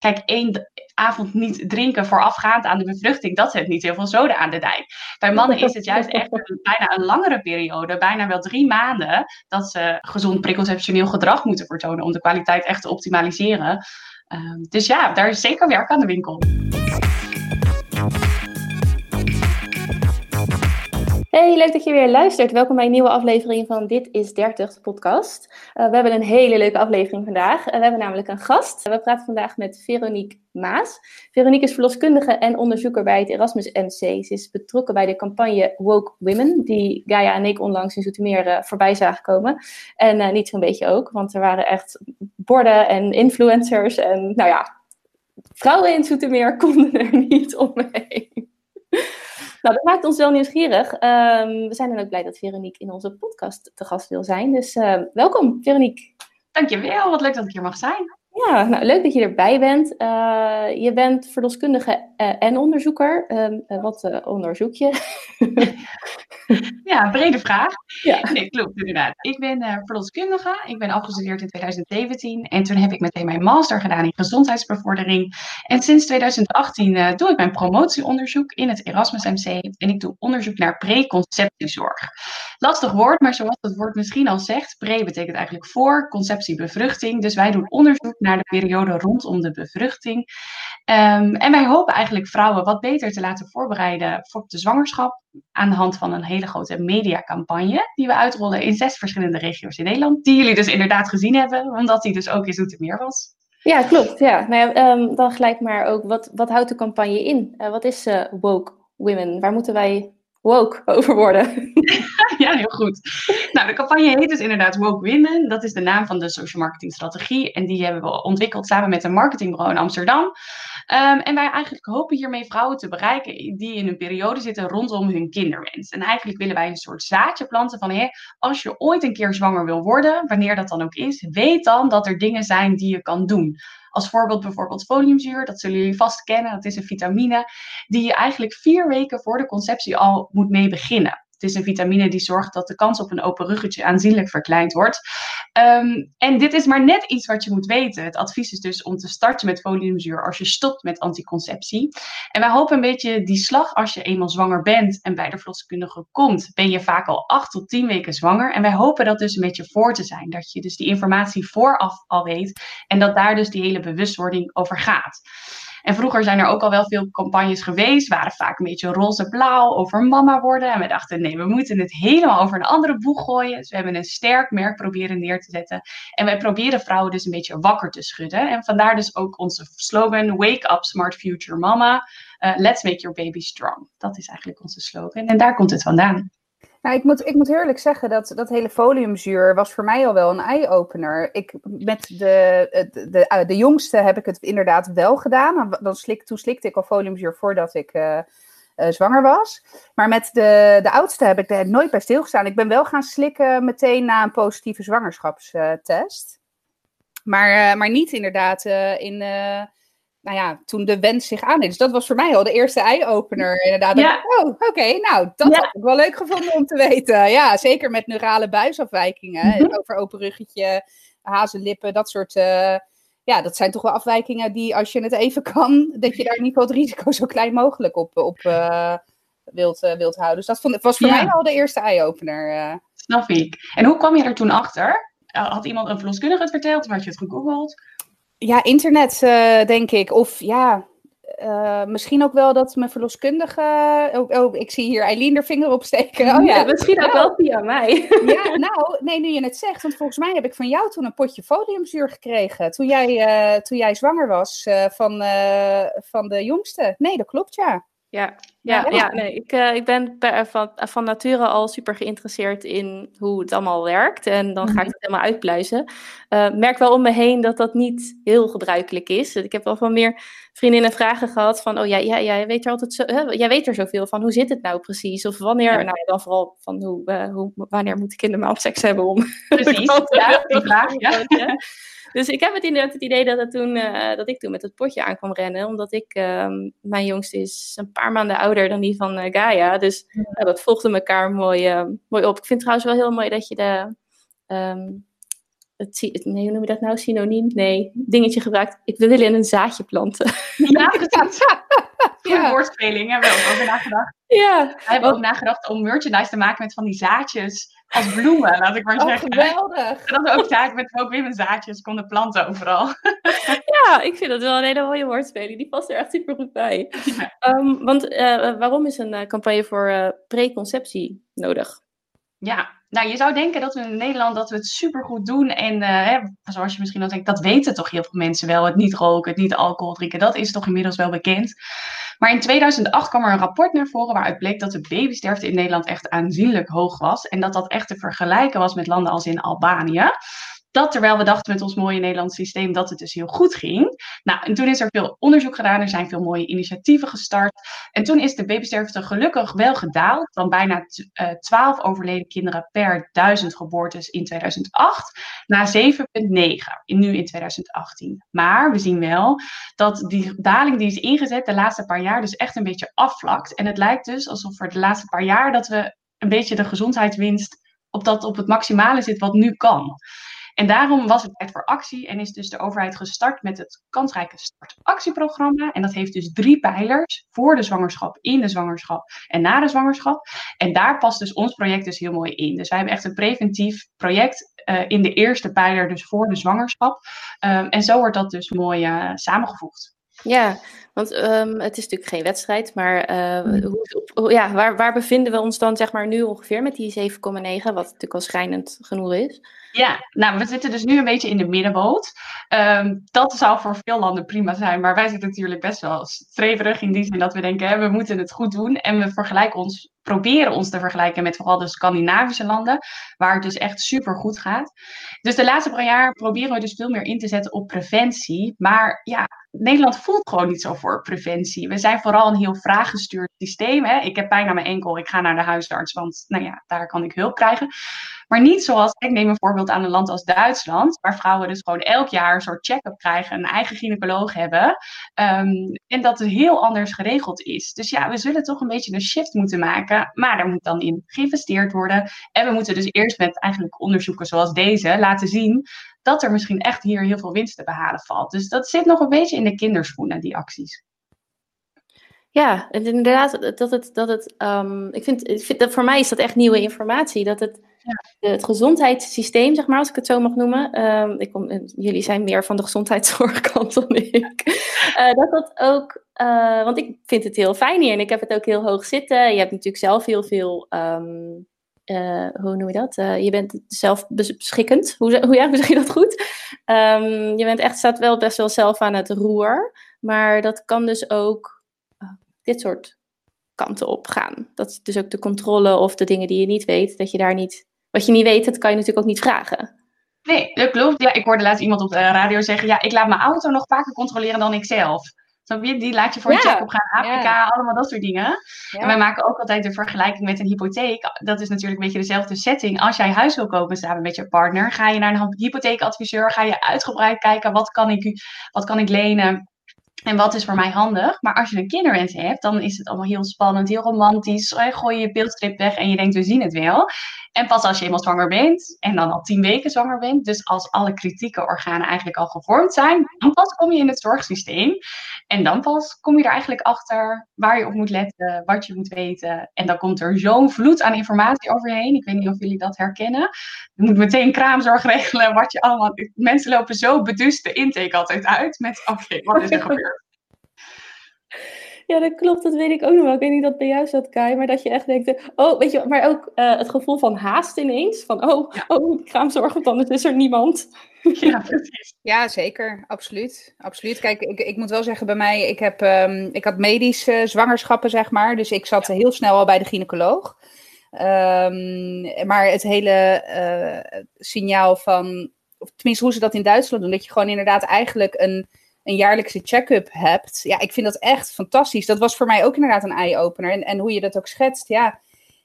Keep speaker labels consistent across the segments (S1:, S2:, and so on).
S1: kijk, één avond niet drinken voorafgaand aan de bevruchting, dat zet niet heel veel zoden aan de dijk. Bij mannen is het juist echt bijna een langere periode, bijna wel drie maanden, dat ze gezond preconceptioneel gedrag moeten vertonen om de kwaliteit echt te optimaliseren. Ehm, dus ja, daar is zeker werk aan de winkel.
S2: Hey, leuk dat je weer luistert. Welkom bij een nieuwe aflevering van Dit is 30, de podcast. Uh, we hebben een hele leuke aflevering vandaag. Uh, we hebben namelijk een gast. We praten vandaag met Veronique Maas. Veronique is verloskundige en onderzoeker bij het Erasmus MC. Ze is betrokken bij de campagne Woke Women, die Gaia en ik onlangs in Zoetermeer uh, voorbij zagen komen. En niet zo'n beetje ook, want er waren echt borden en influencers en nou ja, vrouwen in Zoetermeer konden er niet omheen. Nou, dat maakt ons wel nieuwsgierig. Um, we zijn dan ook blij dat Veronique in onze podcast te gast wil zijn. Dus uh, welkom, Veronique.
S1: Dankjewel, wat leuk dat ik hier mag zijn.
S2: Ja, nou, leuk dat je erbij bent. Uh, je bent verloskundige uh, en onderzoeker. Um, wat onderzoek je?
S1: ja, brede vraag. Ja. Nee, klopt inderdaad. Ik ben verloskundige. Ik ben afgestudeerd in 2017. En toen heb ik meteen mijn master gedaan in gezondheidsbevordering. En sinds 2018 uh, doe ik mijn promotieonderzoek in het Erasmus MC. En ik doe onderzoek naar preconceptiezorg. Lastig woord, maar zoals het woord misschien al zegt, pre betekent eigenlijk voor, conceptie bevruchting. Dus wij doen onderzoek naar de periode rondom de bevruchting. Um, en wij hopen eigenlijk vrouwen wat beter te laten voorbereiden voor de zwangerschap aan de hand van een hele grote mediacampagne die we uitrollen in zes verschillende regio's in Nederland. Die jullie dus inderdaad gezien hebben, omdat die dus ook in Zoetermeer was.
S2: Ja, klopt. Ja. Nou ja, um, dan gelijk maar ook, wat, wat houdt de campagne in? Uh, wat is uh, Woke Women? Waar moeten wij woke over worden.
S1: ja, heel goed. Nou, de campagne heet dus inderdaad Woke Women. Dat is de naam van de social marketing strategie. En die hebben we ontwikkeld samen met een marketingbureau in Amsterdam. Um, en wij eigenlijk hopen hiermee vrouwen te bereiken die in een periode zitten rondom hun kinderwens. En eigenlijk willen wij een soort zaadje planten van, hé, als je ooit een keer zwanger wil worden, wanneer dat dan ook is, weet dan dat er dingen zijn die je kan doen. Als voorbeeld bijvoorbeeld foliumzuur, dat zullen jullie vast kennen. Dat is een vitamine die je eigenlijk vier weken voor de conceptie al moet mee beginnen. Het is een vitamine die zorgt dat de kans op een open ruggetje aanzienlijk verkleind wordt. Um, en dit is maar net iets wat je moet weten. Het advies is dus om te starten met foliumzuur als je stopt met anticonceptie. En wij hopen een beetje die slag als je eenmaal zwanger bent en bij de verloskundige komt, ben je vaak al acht tot tien weken zwanger. En wij hopen dat dus een beetje voor te zijn. Dat je dus die informatie vooraf al weet en dat daar dus die hele bewustwording over gaat. En vroeger zijn er ook al wel veel campagnes geweest, waren vaak een beetje roze-blauw over mama worden. En we dachten, nee, we moeten het helemaal over een andere boeg gooien. Dus we hebben een sterk merk proberen neer te zetten. En wij proberen vrouwen dus een beetje wakker te schudden. En vandaar dus ook onze slogan, Wake Up Smart Future Mama. Uh, let's make your baby strong. Dat is eigenlijk onze slogan. En daar komt het vandaan.
S3: Nou, ik moet, ik moet eerlijk zeggen dat dat hele foliumzuur was voor mij al wel een eye-opener. Ik, met de, de, de, de, jongste heb ik het inderdaad wel gedaan. Dan slik, toen slikte ik al foliumzuur voordat ik uh, uh, zwanger was. Maar met de, de oudste heb ik er nooit bij stilgestaan. Ik ben wel gaan slikken meteen na een positieve zwangerschapstest. Maar, maar niet inderdaad in nou ja, toen de wens zich aandeed. Dus dat was voor mij al de eerste eye-opener. Inderdaad. Ja. oh, oké, nou, dat ja. had ik wel leuk gevonden om te weten. Ja, zeker met neurale buisafwijkingen. Mm -hmm. Over open ruggetje, hazenlippen, dat soort... Uh, ja, dat zijn toch wel afwijkingen die, als je het even kan, dat je daar geval het risico zo klein mogelijk op, op uh, wilt, uh, wilt houden. Dus dat vond, was voor ja. mij al de eerste eye-opener.
S1: Snap ik. En hoe kwam je er toen achter? Had iemand een verloskundige het verteld? Of had je het gegoogeld?
S3: Ja, internet uh, denk ik. Of ja, uh, misschien ook wel dat mijn verloskundige. Oh, oh, ik zie hier Eileen er vinger op steken.
S2: Oh, ja, misschien ook wel via mij.
S3: Ja, nou, nee, nu je het zegt. Want volgens mij heb ik van jou toen een potje foliumzuur gekregen. Toen jij, uh, toen jij zwanger was van, van de jongste. Nee, dat klopt, ja.
S2: Ja, ja, ja, nee, ik, uh, ik ben per, van, van nature al super geïnteresseerd in hoe het allemaal werkt. En dan ga ik mhm. het helemaal uitpluizen. Uh, merk wel om me heen dat dat niet heel gebruikelijk is. Ik heb wel van meer vriendinnen vragen gehad van... oh ja, ja, jij weet er altijd zo, hè, jij weet er zoveel van. Hoe zit het nou precies? Of wanneer, ja. nou dan vooral van hoe, uh, hoe, wanneer moeten kinderen maar op seks hebben om...
S1: Precies, ja, die vraag, ja.
S2: Dus ik heb het inderdaad het idee dat, het toen, uh, dat ik toen met het potje aan kwam rennen. Omdat ik, um, mijn jongste is een paar maanden ouder dan die van uh, Gaia. Dus ja. Dat volgde elkaar mooi, uh, mooi op. Ik vind trouwens wel heel mooi dat je de, um, het, nee, hoe noem je dat nou? Synoniem? Nee, dingetje gebruikt. Ik, we willen een zaadje planten.
S1: Ja, precies. Ja. woordspeling hebben we ook over nagedacht.
S2: Ja.
S1: We hebben ook nagedacht om merchandise te maken met van die zaadjes als bloemen, laat ik maar
S3: Oh,
S1: zeggen.
S3: geweldig.
S1: Zodat we ook zaad, met ook weer met zaadjes konden planten overal.
S2: Ja, ik vind dat wel een hele mooie woordspeling. Die past er echt super goed bij.
S1: Ja.
S2: Ehm, want eh, waarom is een eh, campagne voor eh, preconceptie nodig?
S1: Ja, nou je zou denken dat we in Nederland dat we het supergoed doen. En eh, hè, zoals je misschien al denkt, dat weten toch heel veel mensen wel. Het niet roken, het niet alcohol drinken, dat is toch inmiddels wel bekend. Maar in 2008 kwam er een rapport naar voren waaruit bleek dat de babysterfte in Nederland echt aanzienlijk hoog was. En dat dat echt te vergelijken was met landen als in Albanië. Dat terwijl we dachten met ons mooie Nederlands systeem dat het dus heel goed ging. Nou, en toen is er veel onderzoek gedaan, er zijn veel mooie initiatieven gestart. En toen is de babysterfte gelukkig wel gedaald van bijna t- eh, 12 overleden kinderen per 1000 geboortes in 2008 naar 7,9 in, nu in 2018. Maar we zien wel dat die daling die is ingezet de laatste paar jaar dus echt een beetje afvlakt. En het lijkt dus alsof voor de laatste paar jaar dat we een beetje de gezondheidswinst op dat op het maximale zit wat nu kan. En daarom was het tijd voor actie en is dus de overheid gestart met het kansrijke startactieprogramma. En dat heeft dus drie pijlers voor de zwangerschap, in de zwangerschap en na de zwangerschap. En daar past dus ons project dus heel mooi in. Dus wij hebben echt een preventief project eh, in de eerste pijler, dus voor de zwangerschap. Um, en zo wordt dat dus mooi uh, samengevoegd.
S2: Ja, want um, het is natuurlijk geen wedstrijd, maar uh, hoe, ja, waar, waar bevinden we ons dan zeg maar nu ongeveer met die 7,9, wat natuurlijk al schijnend genoeg is?
S1: Ja, nou, we zitten dus nu een beetje in de middenboot. Um, dat zou voor veel landen prima zijn, maar wij zitten natuurlijk best wel streverig in die zin dat we denken, hè, we moeten het goed doen en we vergelijken ons, proberen ons te vergelijken met vooral de Scandinavische landen, waar het dus echt super goed gaat. Dus de laatste paar jaar proberen we dus veel meer in te zetten op preventie, maar ja, Nederland voelt gewoon niet zo voor preventie. We zijn vooral een heel vraaggestuurd systeem. Hè? Ik heb pijn aan mijn enkel, ik ga naar de huisarts, want nou ja, daar kan ik hulp krijgen. Maar niet zoals, ik neem een voorbeeld aan een land als Duitsland, waar vrouwen dus gewoon elk jaar een soort check-up krijgen, een eigen gynaecoloog hebben. Um, en dat het heel anders geregeld is. Dus ja, we zullen toch een beetje een shift moeten maken, maar er moet dan in geïnvesteerd worden. En we moeten dus eerst met eigenlijk onderzoeken zoals deze laten zien dat er misschien echt hier heel veel winst te behalen valt. Dus dat zit nog een beetje in de kinderschoenen, die acties.
S2: Ja, inderdaad, dat het, dat het um, ik, vind, ik vind dat voor mij is dat echt nieuwe informatie. Dat het, ja. het gezondheidssysteem, zeg maar, als ik het zo mag noemen. Um, ik kom, jullie zijn meer van de gezondheidszorgkant dan ik. uh, dat dat ook, uh, want ik vind het heel fijn hier en ik heb het ook heel hoog zitten. Je hebt natuurlijk zelf heel veel. Um, uh, hoe noem je dat? Uh, je bent zelfbeschikkend. Hoe, hoe, ja, hoe zeg je dat goed? Um, je bent echt, staat wel best wel zelf aan het roer. Maar dat kan dus ook uh, dit soort kanten op gaan. Dat is dus ook de controle of de dingen die je niet weet. Dat je daar niet, wat je niet weet, dat kan je natuurlijk ook niet vragen.
S1: Nee, dat klopt. Ja, ik hoorde laatst iemand op de radio zeggen: Ja, ik laat mijn auto nog vaker controleren dan ik zelf. Die laat je voor ja. check op gaan, Afrika, allemaal dat soort dingen. En wij maken ook altijd de vergelijking met een hypotheek. Dat is natuurlijk een beetje dezelfde setting. Als jij huis wil kopen samen met je partner, ga je naar een hypotheekadviseur, ga je uitgebreid kijken wat kan ik, wat kan ik lenen. En wat is voor mij handig? Maar als je een kinderwens hebt, dan is het allemaal heel spannend, heel romantisch. Gooi je je beeldstrip weg en je denkt, we zien het wel. En pas als je eenmaal zwanger bent, en dan al tien weken zwanger bent, dus als alle kritieke organen eigenlijk al gevormd zijn, dan pas kom je in het zorgsysteem. En dan pas kom je er eigenlijk achter waar je op moet letten, wat je moet weten. En dan komt er zo'n vloed aan informatie overheen. Ik weet niet of jullie dat herkennen. Je moet meteen kraamzorg regelen, wat je allemaal... Mensen lopen zo beduust de intake altijd uit met, oké, okay, wat is er gebeurd?
S2: Ja, dat klopt, dat weet ik ook nog wel. Ik weet niet dat bij jou zat, Kai, maar dat je echt denkt, oh, weet je, maar ook uh, het gevoel van haast ineens. Van, oh, ja. oh, ik ga hem zorgen, want anders is er niemand.
S1: Ja, precies.
S3: Ja, zeker. Absoluut. Absoluut. Kijk, ik, ik moet wel zeggen, bij mij, ik, heb, um, ik had medische zwangerschappen, zeg maar. Dus ik zat heel snel al bij de gynaecoloog. Um, maar het hele uh, signaal van, of tenminste hoe ze dat in Duitsland doen, dat je gewoon inderdaad eigenlijk een een jaarlijkse check-up hebt. Ja, ik vind dat echt fantastisch. Dat was voor mij ook inderdaad een eye-opener. En, en hoe je dat ook schetst, ja.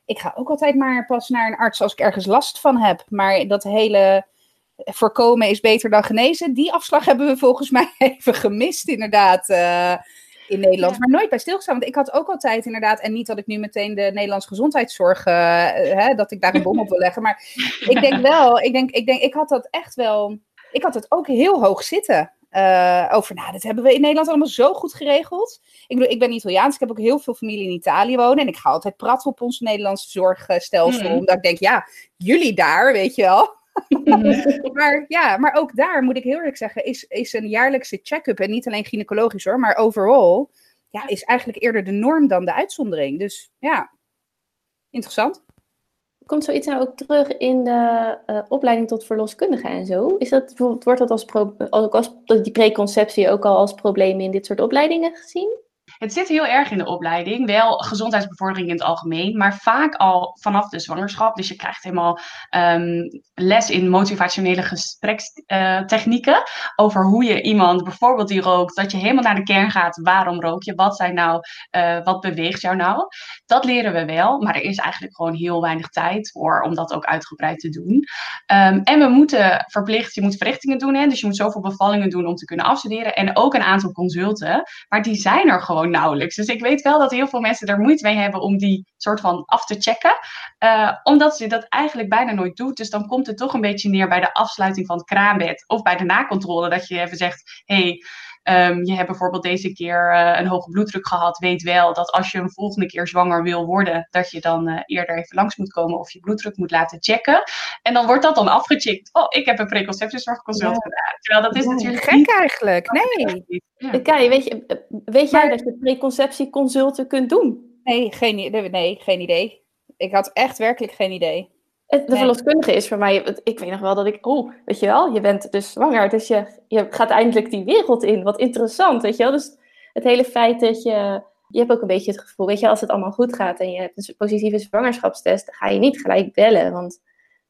S3: Ik ga ook altijd maar pas naar een arts als ik ergens last van heb. Maar dat hele voorkomen is beter dan genezen. Die afslag hebben we volgens mij even gemist, inderdaad. Uh, in Nederland, maar nooit bij stilgestaan. Want ik had ook altijd inderdaad, en niet dat ik nu meteen de Nederlandse gezondheidszorg, uh, hè, dat ik daar een bom op wil leggen. Maar ik denk wel, ik denk, ik denk, ik had dat echt wel, ik had het ook heel hoog zitten. Uh, over, nou, dat hebben we in Nederland allemaal zo goed geregeld. Ik bedoel, ik ben Italiaans, ik heb ook heel veel familie in Italië wonen. En ik ga altijd praten op ons Nederlandse zorgstelsel. Mm. Omdat ik denk, ja, jullie daar, weet je wel. Maar ja, maar ook daar moet ik heel eerlijk zeggen, is, is een jaarlijkse check-up, en niet alleen gynaecologisch hoor, maar overal, ja, is eigenlijk eerder de norm dan de uitzondering. Dus ja, interessant.
S2: Komt zoiets nou ook terug in de uh, opleiding tot verloskundige en zo? Is dat, wordt dat als, pro, als, als die preconceptie ook al als probleem in dit soort opleidingen gezien?
S1: Het zit heel erg in de opleiding. Wel gezondheidsbevordering in het algemeen, maar vaak al vanaf de zwangerschap. Dus je krijgt helemaal um, les in motivationele gesprekstechnieken. Over hoe je iemand bijvoorbeeld die rookt, dat je helemaal naar de kern gaat. Waarom rook je? Wat zijn nou, uh, wat beweegt jou nou? Dat leren we wel, maar er is eigenlijk gewoon heel weinig tijd voor om dat ook uitgebreid te doen. Um, en we moeten verplicht, je moet verrichtingen doen. Hè? Dus je moet zoveel bevallingen doen om te kunnen afstuderen. En ook een aantal consulten. Maar die zijn er gewoon nauwelijks. Dus ik weet wel dat heel veel mensen er moeite mee hebben om die soort van af te checken. Uh, omdat ze dat eigenlijk bijna nooit doet. Dus dan komt het toch een beetje neer bij de afsluiting van het kraambed. Of bij de nakontrole. Dat je even zegt, hey, Um, je hebt bijvoorbeeld deze keer uh, een hoge bloeddruk gehad. Weet wel dat als je een volgende keer zwanger wil worden, dat je dan uh, eerder even langs moet komen of je bloeddruk moet laten checken. En dan wordt dat dan afgecheckt. Oh, ik heb een preconceptiezorgconsult ja. gedaan. Terwijl dat is ja, natuurlijk
S3: gek niet... eigenlijk. Nee.
S2: Ja. Kai, weet, je, weet jij dat je preconceptieconsulten kunt doen?
S3: Nee geen, nee, geen idee. Ik had echt werkelijk geen idee.
S2: De nee. verloskundige is voor mij, ik weet nog wel dat ik, oh, weet je wel, je bent dus zwanger, dus je, je gaat eindelijk die wereld in. Wat interessant, weet je wel. Dus het hele feit dat je, je hebt ook een beetje het gevoel, weet je, als het allemaal goed gaat en je hebt een positieve zwangerschapstest, dan ga je niet gelijk bellen, want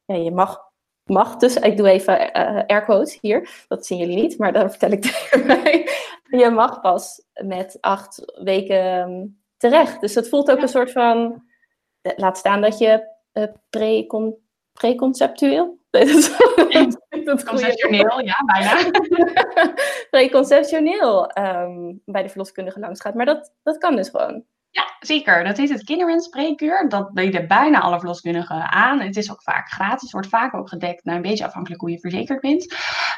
S2: ja, je mag, mag dus, ik doe even uh, air quotes hier, dat zien jullie niet, maar dan vertel ik tegen mij, je mag pas met acht weken terecht. Dus dat voelt ook ja. een soort van, laat staan dat je uh, precon, preconceptueel.
S1: Conceptioneel, ja, bijna.
S2: Preconceptioneel um, bij de verloskundige langs gaat. Maar dat, dat kan dus gewoon.
S1: Ja, zeker. Dat heet het kinderwenspreekuur. Dat bieden bijna alle verloskundigen aan. Het is ook vaak gratis, wordt vaak ook gedekt, nou, een beetje afhankelijk hoe je verzekerd bent.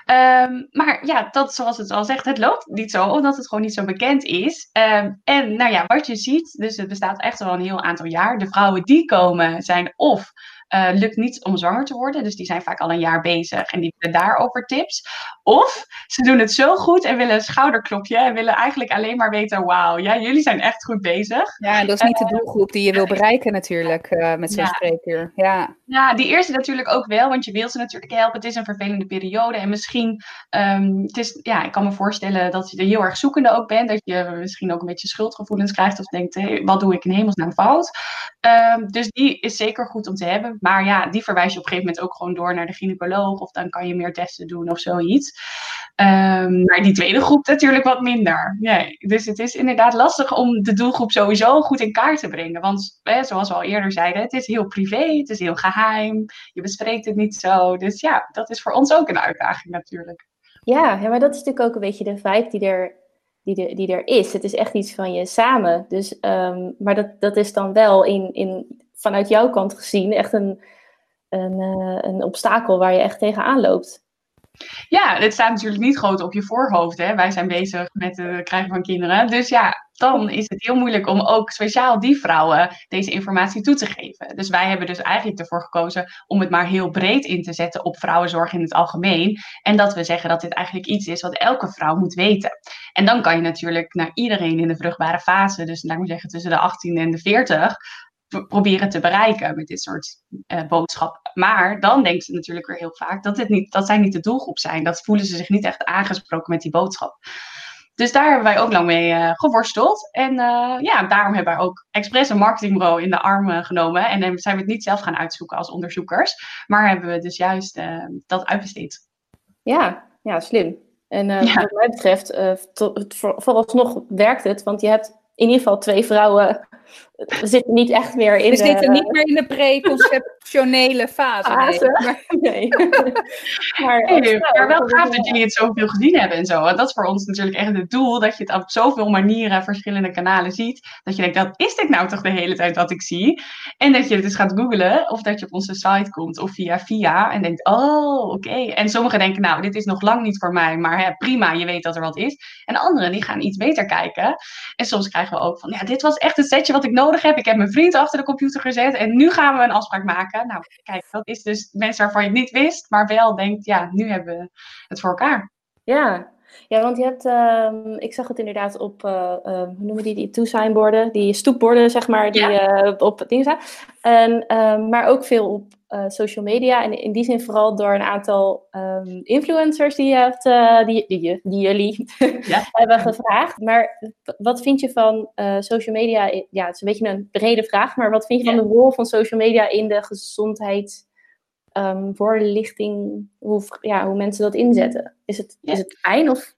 S1: Um, maar ja, dat zoals het al zegt, het loopt niet zo, omdat het gewoon niet zo bekend is. Um, en nou ja, wat je ziet, dus het bestaat echt wel een heel aantal jaar. De vrouwen die komen zijn of uh, lukt niet om zwanger te worden. Dus die zijn vaak al een jaar bezig en die willen daarover tips. Of ze doen het zo goed en willen een schouderklopje en willen eigenlijk alleen maar weten: wauw, ja, jullie zijn echt goed bezig.
S3: Ja, en dat is niet de eh, doelgroep die je wil bereiken, natuurlijk, uh, met zo'n ja. spreekuur. Ja.
S1: ja, die eerste natuurlijk ook wel, want je wilt ze natuurlijk helpen. Het is een vervelende periode en misschien, um, het is, ja, ik kan me voorstellen dat je er heel erg zoekende ook bent. Dat je misschien ook een beetje schuldgevoelens krijgt of denkt: hey, wat doe ik in hemelsnaam fout? Um, dus die is zeker goed om te hebben. Maar ja, die verwijs je op een gegeven moment ook gewoon door naar de gynaecoloog. Of dan kan je meer testen doen of zoiets. Um, maar die tweede groep natuurlijk wat minder. Nee, dus het is inderdaad lastig om de doelgroep sowieso goed in kaart te brengen. Want zoals we al eerder zeiden, het is heel privé, het is heel geheim. Je bespreekt het niet zo. Dus ja, dat is voor ons ook een uitdaging natuurlijk.
S2: Ja, ja maar dat is natuurlijk ook een beetje de vibe die er, die, die er is. Het is echt iets van je samen. Dus, um, maar dat, dat is dan wel in, in vanuit jouw kant gezien echt een, een, uh, een obstakel waar je echt tegenaan loopt.
S1: Ja, het staat natuurlijk niet groot op je voorhoofd. Hè? Wij zijn bezig met het krijgen van kinderen. Dus ja, dan is het heel moeilijk om ook speciaal die vrouwen deze informatie toe te geven. Dus wij hebben dus eigenlijk ervoor gekozen om het maar heel breed in te zetten op vrouwenzorg in het algemeen. En dat we zeggen dat dit eigenlijk iets is wat elke vrouw moet weten. En dan kan je natuurlijk naar iedereen in de vruchtbare fase, dus laat ik zeggen tussen de 18 en de 40, proberen te bereiken met dit soort uh, boodschappen. Maar dan denken ze natuurlijk weer heel vaak dat, dit niet, dat zij niet de doelgroep zijn. Dat voelen ze zich niet echt aangesproken met die boodschap. Dus daar hebben wij ook lang mee uh, geworsteld. En uh, ja, daarom hebben wij ook expres een marketingbureau in de arm genomen. En dan zijn we het niet zelf gaan uitzoeken als onderzoekers. Maar hebben we dus juist dat uitbesteed.
S2: Ja, ja slim. En ja. wat mij betreft, tot, voor, vooralsnog werkt het. Want je hebt in ieder geval twee vrouwen we zitten niet echt meer in
S3: We
S2: de...
S3: zitten niet meer in de preconceptionele fase. nee.
S2: Fase.
S3: Maar-
S2: Nee. maar,
S1: Nee,
S2: oh,
S1: maar wel
S2: dat-
S1: gaaf dat jullie het zoveel gezien hebben en zo. Want dat is voor ons natuurlijk echt het doel. Dat je het op zoveel manieren, verschillende kanalen ziet. Dat je denkt, dat is dit nou toch de hele tijd wat ik zie? En dat je het eens gaat googlen. Of dat je op onze site komt of via via. En denkt, oh, oké. En sommigen denken, nou, dit is nog lang niet voor mij. Maar hè, prima, je weet dat er wat is. En anderen die gaan iets beter kijken. En soms krijgen we ook van, ja, dit was echt het setje wat ik nodig heb. Ik heb mijn vriend achter de computer gezet. En nu gaan we een afspraak maken. Nou, kijk, dat is dus mensen waarvan je het niet wist. Maar wel denkt, ja, nu hebben we het voor elkaar.
S2: Ja. Ja, want je hebt, ehm, ik zag het inderdaad op, eh, eh, hoe noemen die, die two-signborden, die stoepborden, zeg maar, die eh, op dingen staan. En, ehm, maar ook veel op eh, social media. En in die zin vooral door een aantal ehm, influencers die, je hebt, die, die, die jullie
S1: Ja.
S2: hebben gevraagd. Maar wat vind je van social media? Ja, het is een beetje een brede vraag, maar wat vind je van de rol van social media in de gezondheid? Ehm, voorlichting, hoe, ja, hoe mensen dat inzetten. Is het,
S1: Ja.
S2: is het fijn of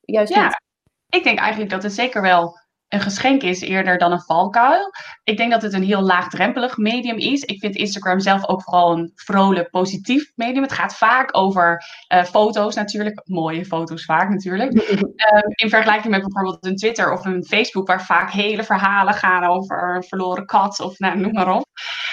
S2: juist
S1: Ja,
S2: niet?
S1: ik denk eigenlijk dat het zeker wel een geschenk is eerder dan een valkuil. Ik denk dat het een heel laagdrempelig medium is. Ik vind Instagram zelf ook vooral een vrolijk, positief medium. Het gaat vaak over eh, foto's natuurlijk, mooie foto's vaak natuurlijk. Eh, in vergelijking met bijvoorbeeld een Twitter of een Facebook, waar vaak hele verhalen gaan over een verloren kat of nou, noem maar op.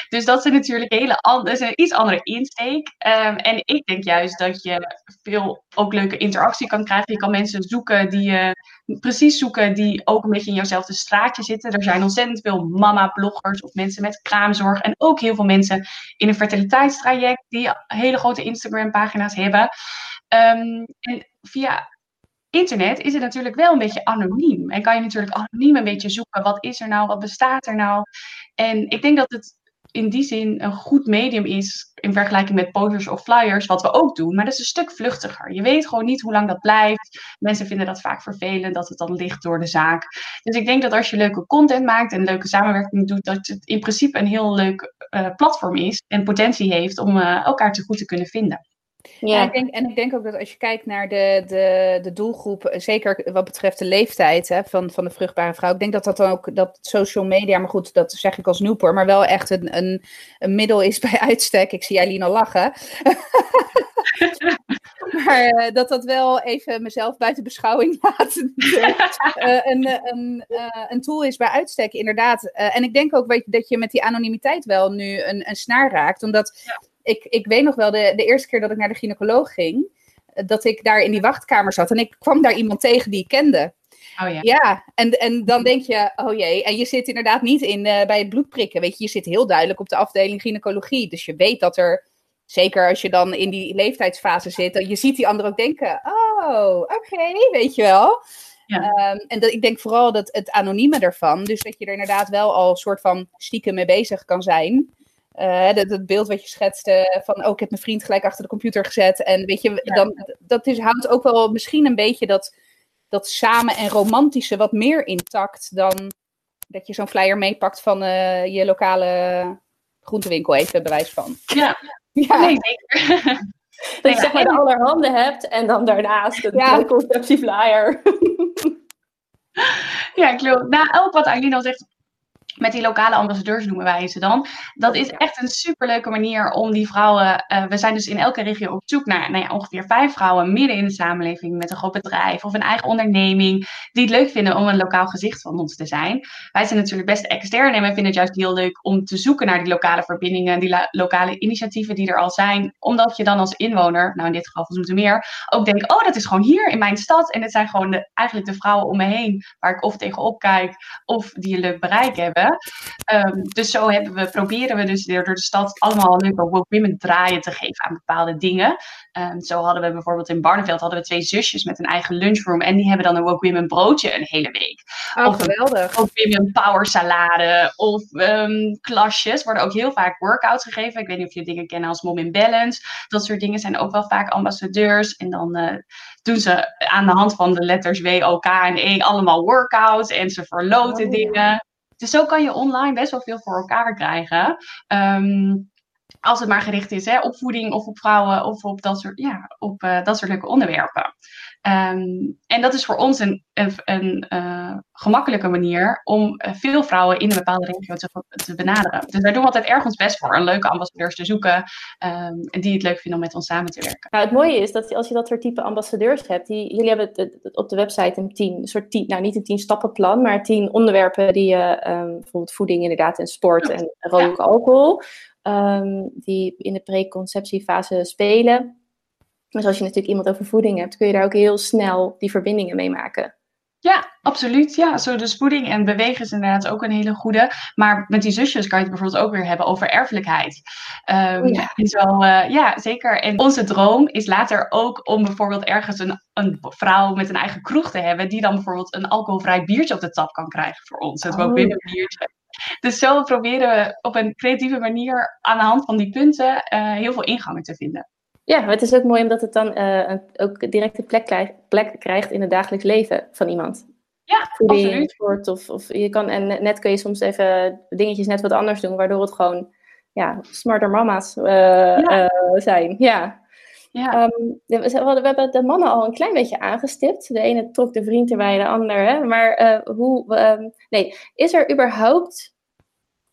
S1: Dus dat is natuurlijk hele an- dat is een iets andere insteek. Ehm, en ik denk juist dat je veel ook leuke interactie kan krijgen. Je kan mensen zoeken die je precies zoeken, die ook een beetje in jouwzelfde straatje zitten. Er zijn ontzettend veel mama-bloggers of mensen met kraamzorg. En ook heel veel mensen in een fertiliteitstraject die hele grote Instagram-pagina's hebben. Ehm, en via internet is het natuurlijk wel een beetje anoniem. En kan je natuurlijk anoniem een beetje zoeken. Wat is er nou? Wat bestaat er nou? En ik denk dat het in die zin een goed medium is in vergelijking met posters of flyers, wat we ook doen. Maar dat is een stuk vluchtiger. Je weet gewoon niet hoe lang dat blijft. Mensen vinden dat vaak vervelend, dat het dan ligt door de zaak. Dus ik denk dat als je leuke content maakt en leuke samenwerking doet, dat het in principe een heel leuk eh, platform is en potentie heeft om eh, elkaar te goed te kunnen vinden.
S3: Ja,
S2: Ja,
S3: ik denk, en ik denk ook dat als je kijkt naar de, de, de doelgroep, zeker wat betreft de leeftijd hè, van, van de vruchtbare vrouw, ik denk dat dat dan ook, dat social media, maar goed, dat zeg ik als nieuwpoor, maar wel echt een, een, een middel is bij uitstek. Ik zie Eileen al lachen. maar eh, dat dat wel even mezelf buiten beschouwing laat. eh, een, eh, een, een tool is bij uitstek, inderdaad. En ik denk ook dat je met die anonimiteit wel nu een, een snaar raakt, omdat ik, ik weet nog wel, de, de eerste keer dat ik naar de gynaecoloog ging, eh, dat ik daar in die wachtkamer zat en ik kwam daar iemand tegen die ik kende.
S1: Oh ja.
S3: Ja, en, en dan denk je, oh jee, en je zit inderdaad niet in, eh, bij het bloedprikken, weet je, je zit heel duidelijk op de afdeling gynaecologie, dus je weet dat er, zeker als je dan in die leeftijdsfase zit, dat je ziet die anderen ook denken, oh, oké, weet je wel.
S1: Ja.
S3: Ehm, en dat, ik denk vooral dat het anonieme ervan, dus dat je er inderdaad wel al soort van stiekem mee bezig kan zijn. Eh, dat, het beeld wat je schetste van, oh, ik heb mijn vriend gelijk achter de computer gezet. En weet je,
S1: Ja.
S3: dan, dat is, houdt ook wel misschien een beetje dat, dat samen en romantische wat meer intact dan dat je zo'n flyer meepakt van eh, je lokale groentewinkel, even bewijs van.
S1: Ja,
S3: Ja,
S1: nee, zeker.
S2: dat je zeg maar de allerhande hebt en dan daarnaast een
S3: Ja.
S2: conceptieflyer.
S1: Ja, klopt. Nou, ook wat Aileen al zegt, met die lokale ambassadeurs noemen wij ze dan. Dat is echt een superleuke manier om die vrouwen. eh, we zijn dus in elke regio op zoek naar nou ja, ongeveer vijf vrouwen midden in de samenleving met een groot bedrijf of een eigen onderneming. Die het leuk vinden om een lokaal gezicht van ons te zijn. Wij zijn natuurlijk best extern en wij vinden het juist heel leuk om te zoeken naar die lokale verbindingen, die lokale initiatieven die er al zijn. Omdat je dan als inwoner, nou in dit geval van Zoetermeer, ook denkt: oh, dat is gewoon hier in mijn stad. En het zijn gewoon de, eigenlijk de vrouwen om me heen waar ik of tegenop kijk of die een leuk bereik hebben. Ehm, dus zo hebben we, proberen we dus door de stad allemaal leuke woke women draaien te geven aan bepaalde dingen. Ehm, zo hadden we bijvoorbeeld in Barneveld hadden we twee zusjes met een eigen lunchroom. En die hebben dan een woke women broodje een hele week.
S3: oh,
S1: of
S3: geweldig.
S1: Woke women power salade of ehm, klasjes. Worden ook heel vaak workouts gegeven. Ik weet niet of je dingen kennen als Mom in Balance. Dat soort dingen zijn ook wel vaak ambassadeurs. En dan eh, doen ze aan de hand van de letters W, O, K en E allemaal workouts. En ze verloten
S2: Oh, ja.
S1: dingen. Dus zo kan je online best wel veel voor elkaar krijgen. Ehm, als het maar gericht is hè, op voeding of op vrouwen of op dat soort, ja, op, eh, dat soort leuke onderwerpen. Ehm, en dat is voor ons een, een, een uh, gemakkelijke manier om uh, veel vrouwen in een bepaalde regio te, te, benaderen. Dus daar doen we altijd erg ons best voor, een leuke ambassadeurs te zoeken um, en die het leuk vinden om met ons samen te werken.
S2: Nou, het mooie is dat als je dat soort type ambassadeurs hebt, die, jullie hebben het, het, op de website een tien, soort tien, nou niet een tien stappenplan, maar tien onderwerpen die je, um, bijvoorbeeld voeding inderdaad en sport en rook ja. alcohol, die in de preconceptiefase spelen. Dus als je natuurlijk iemand over voeding hebt, kun je daar ook heel snel die verbindingen mee maken.
S1: Ja, absoluut. Ja, zo dus voeding en bewegen is inderdaad ook een hele goede. Maar met die zusjes kan je het bijvoorbeeld ook weer hebben over erfelijkheid. Um, ja. Zo, uh, ja, zeker. En onze droom is later ook om bijvoorbeeld ergens een, een vrouw met een eigen kroeg te hebben, die dan bijvoorbeeld een alcoholvrij biertje op de tap kan krijgen voor ons. Het oh. binnen biertje. Dus zo proberen we op een creatieve manier aan de hand van die punten uh, heel veel ingangen te vinden.
S2: Ja, het is ook mooi omdat het dan uh, ook direct een plek, krijgt, plek krijgt in het dagelijks leven van iemand.
S1: Ja, absoluut.
S2: Of, of je kan, en net kun je soms even dingetjes net wat anders doen, waardoor het gewoon ja, smarter mama's uh, ja. uh, zijn. Ja.
S1: Ja.
S2: Um, we, we, hebben de mannen al een klein beetje aangestipt. De ene trok de vriend erbij, de ander. Hè? Maar hoe, um, nee, is er überhaupt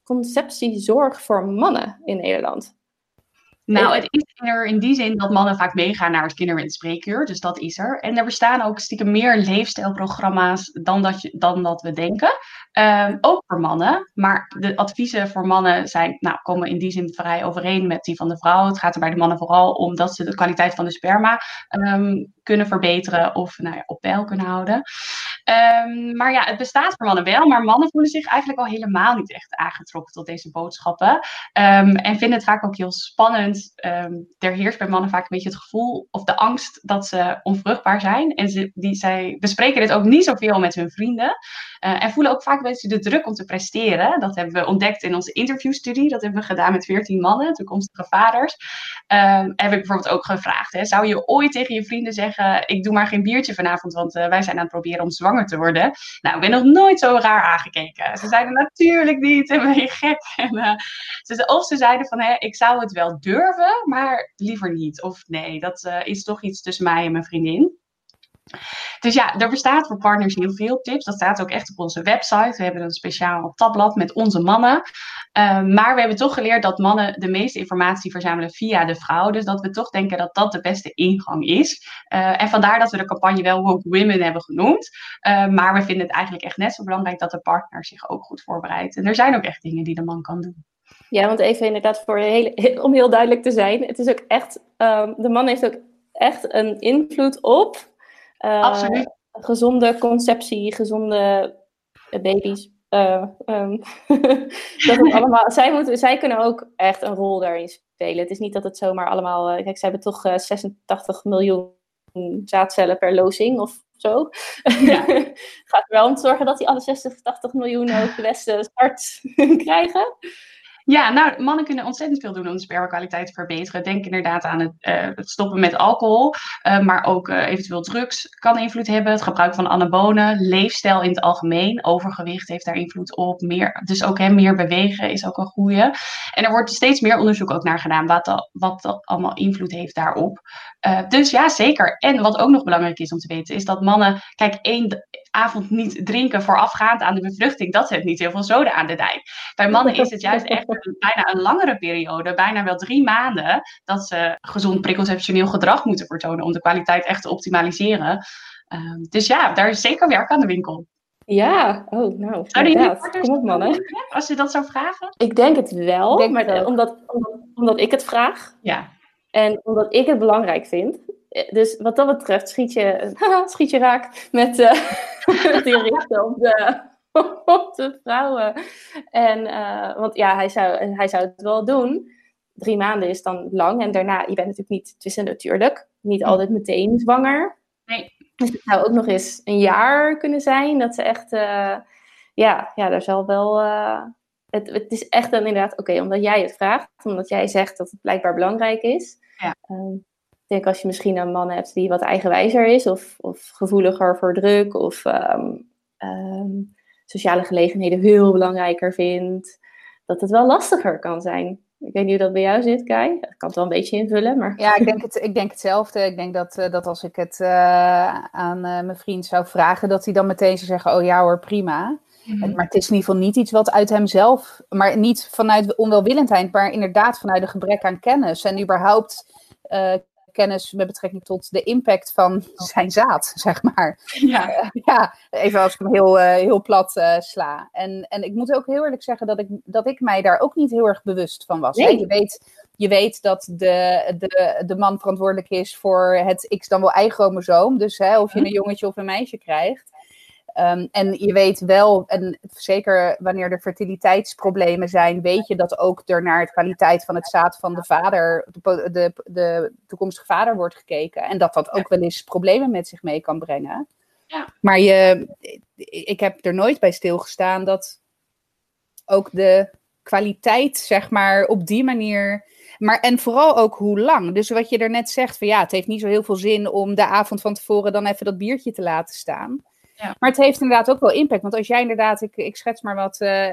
S2: conceptiezorg voor mannen in Nederland?
S1: Nou, het is er in die zin dat mannen vaak meegaan naar het kinder- en spreekuur. Dus dat is er. En er bestaan ook stiekem meer leefstijlprogramma's dan dat, je, dan dat we denken. Um, ook voor mannen. Maar de adviezen voor mannen zijn, nou, komen in die zin vrij overeen met die van de vrouw. Het gaat er bij de mannen vooral om dat ze de kwaliteit van de sperma um, kunnen verbeteren of nou ja, op peil kunnen houden. Um, maar ja, het bestaat voor mannen wel. Maar mannen voelen zich eigenlijk al helemaal niet echt aangetrokken tot deze boodschappen. en vinden het vaak ook heel spannend. Er heerst bij mannen vaak een beetje het gevoel of de angst dat ze onvruchtbaar zijn. En ze, die, zij bespreken dit ook niet zoveel met hun vrienden. Uh, en voelen ook vaak een beetje de druk om te presteren. Dat hebben we ontdekt in onze interviewstudie. Dat hebben we gedaan met 14 mannen, toekomstige vaders. Uh, heb ik bijvoorbeeld ook gevraagd: hè, zou je ooit tegen je vrienden zeggen: Ik doe maar geen biertje vanavond, want uh, wij zijn aan het proberen om zwanger te worden? Nou, ik ben nog nooit zo raar aangekeken. Ze zeiden natuurlijk niet, en ben je gek? En, ze, of ze zeiden van: hè, Ik zou het wel durven, maar liever niet. Of nee, dat is toch iets tussen mij en mijn vriendin. Dus ja, er bestaat voor partners heel veel tips. Dat staat ook echt op onze website. We hebben een speciaal tabblad met onze mannen. Uh, maar we hebben toch geleerd dat mannen de meeste informatie verzamelen via de vrouw. Dus dat we toch denken dat dat de beste ingang is. Uh, en vandaar dat we de campagne wel Woke Women hebben genoemd. Uh, maar we vinden het eigenlijk echt net zo belangrijk dat de partner zich ook goed voorbereidt. En er zijn ook echt dingen die de man kan doen.
S2: Ja, want even inderdaad voor heel, om heel duidelijk te zijn. Het is ook echt, um, de man heeft ook echt een invloed op
S1: Uh, Absoluut.
S2: Gezonde conceptie, gezonde baby's. Uh, um, dat het allemaal, zij, moeten, zij kunnen ook echt een rol daarin spelen. Het is niet dat het zomaar allemaal. Uh, kijk, ze hebben toch 86 miljoen zaadcellen per lozing of zo. Ja. Gaat er wel om te zorgen dat die alle 60, 80 miljoen ook de beste start krijgen.
S1: Ja, nou, mannen kunnen ontzettend veel doen om de spermakwaliteit te verbeteren. Denk inderdaad aan het, het stoppen met alcohol, uh, maar ook uh, eventueel drugs kan invloed hebben. Het gebruik van anabonen, leefstijl in het algemeen, overgewicht heeft daar invloed op. Meer, dus ook hè, meer bewegen is ook een goede. En er wordt steeds meer onderzoek ook naar gedaan wat, wat dat allemaal invloed heeft daarop. dus ja, zeker. En wat ook nog belangrijk is om te weten, is dat mannen, kijk, één avond niet drinken voorafgaand aan de bevruchting, dat zet niet heel veel zoden aan de dijk. Bij mannen is het juist echt een, bijna een langere periode, bijna wel drie maanden, dat ze gezond preconceptioneel gedrag moeten vertonen om de kwaliteit echt te optimaliseren. Uh, dus ja, daar is zeker werk aan de winkel.
S2: Ja, oh nou, inderdaad. Kom op mannen.
S1: Als je dat zou vragen?
S2: Ik denk het wel, denk maar het Omdat, omdat, omdat ik het vraag.
S1: Ja.
S2: En omdat ik het belangrijk vind. Dus wat dat betreft schiet je, schiet je raak met, met die richten op de, op de vrouwen. En, uh, want ja, hij zou, hij zou het wel doen. Drie maanden is dan lang. En daarna, je bent natuurlijk niet, tussen natuurlijk, niet altijd meteen zwanger.
S1: Nee.
S2: Dus het zou ook nog eens een jaar kunnen zijn. Dat ze echt, uh, ja, ja, daar zal wel... Uh, het, het is echt dan inderdaad, oké, okay, omdat jij het vraagt. Omdat jij zegt dat het blijkbaar belangrijk is.
S1: Ja.
S2: Um, ik denk als je misschien een man hebt die wat eigenwijzer is. Of, of gevoeliger voor druk. Of um, um, sociale gelegenheden heel belangrijker vindt, dat het wel lastiger kan zijn. Ik weet niet hoe dat bij jou zit, Kai. Ik kan het wel een beetje invullen, maar...
S3: Ja, ik denk, het, ik denk hetzelfde. Ik denk dat, dat als ik het aan mijn vriend zou vragen, dat hij dan meteen zou zeggen, oh ja hoor, prima. Mhm. Maar het is in ieder geval niet iets wat uit hemzelf, maar niet vanuit onwelwillendheid, maar inderdaad vanuit een gebrek aan kennis. En überhaupt uh, kennis met betrekking tot de impact van zijn zaad, zeg maar. Ja, ja even als ik hem heel, uh, heel plat uh, sla. En, en ik moet ook heel eerlijk zeggen dat ik, dat ik mij daar ook niet heel erg bewust van was. Nee. Je, weet, je weet dat de, de, de man verantwoordelijk is voor het X dan wel Y-chromosoom. Dus hè, of je een jongetje of een meisje krijgt. Um, en je weet wel, en zeker wanneer er fertiliteitsproblemen zijn, weet je dat ook er naar de kwaliteit van het zaad van de vader, de, de, de toekomstige vader wordt gekeken. En dat dat ook wel eens problemen met zich mee kan brengen. Ja. Maar je, ik heb er nooit bij stilgestaan dat ook de kwaliteit, zeg maar, op die manier. Maar en vooral ook hoe lang. Dus wat je er net zegt, van ja, het heeft niet zo heel veel zin om de avond van tevoren dan even dat biertje te laten staan. Ja. Maar het heeft inderdaad ook wel impact. Want als jij inderdaad, ik, ik schets maar wat, uh,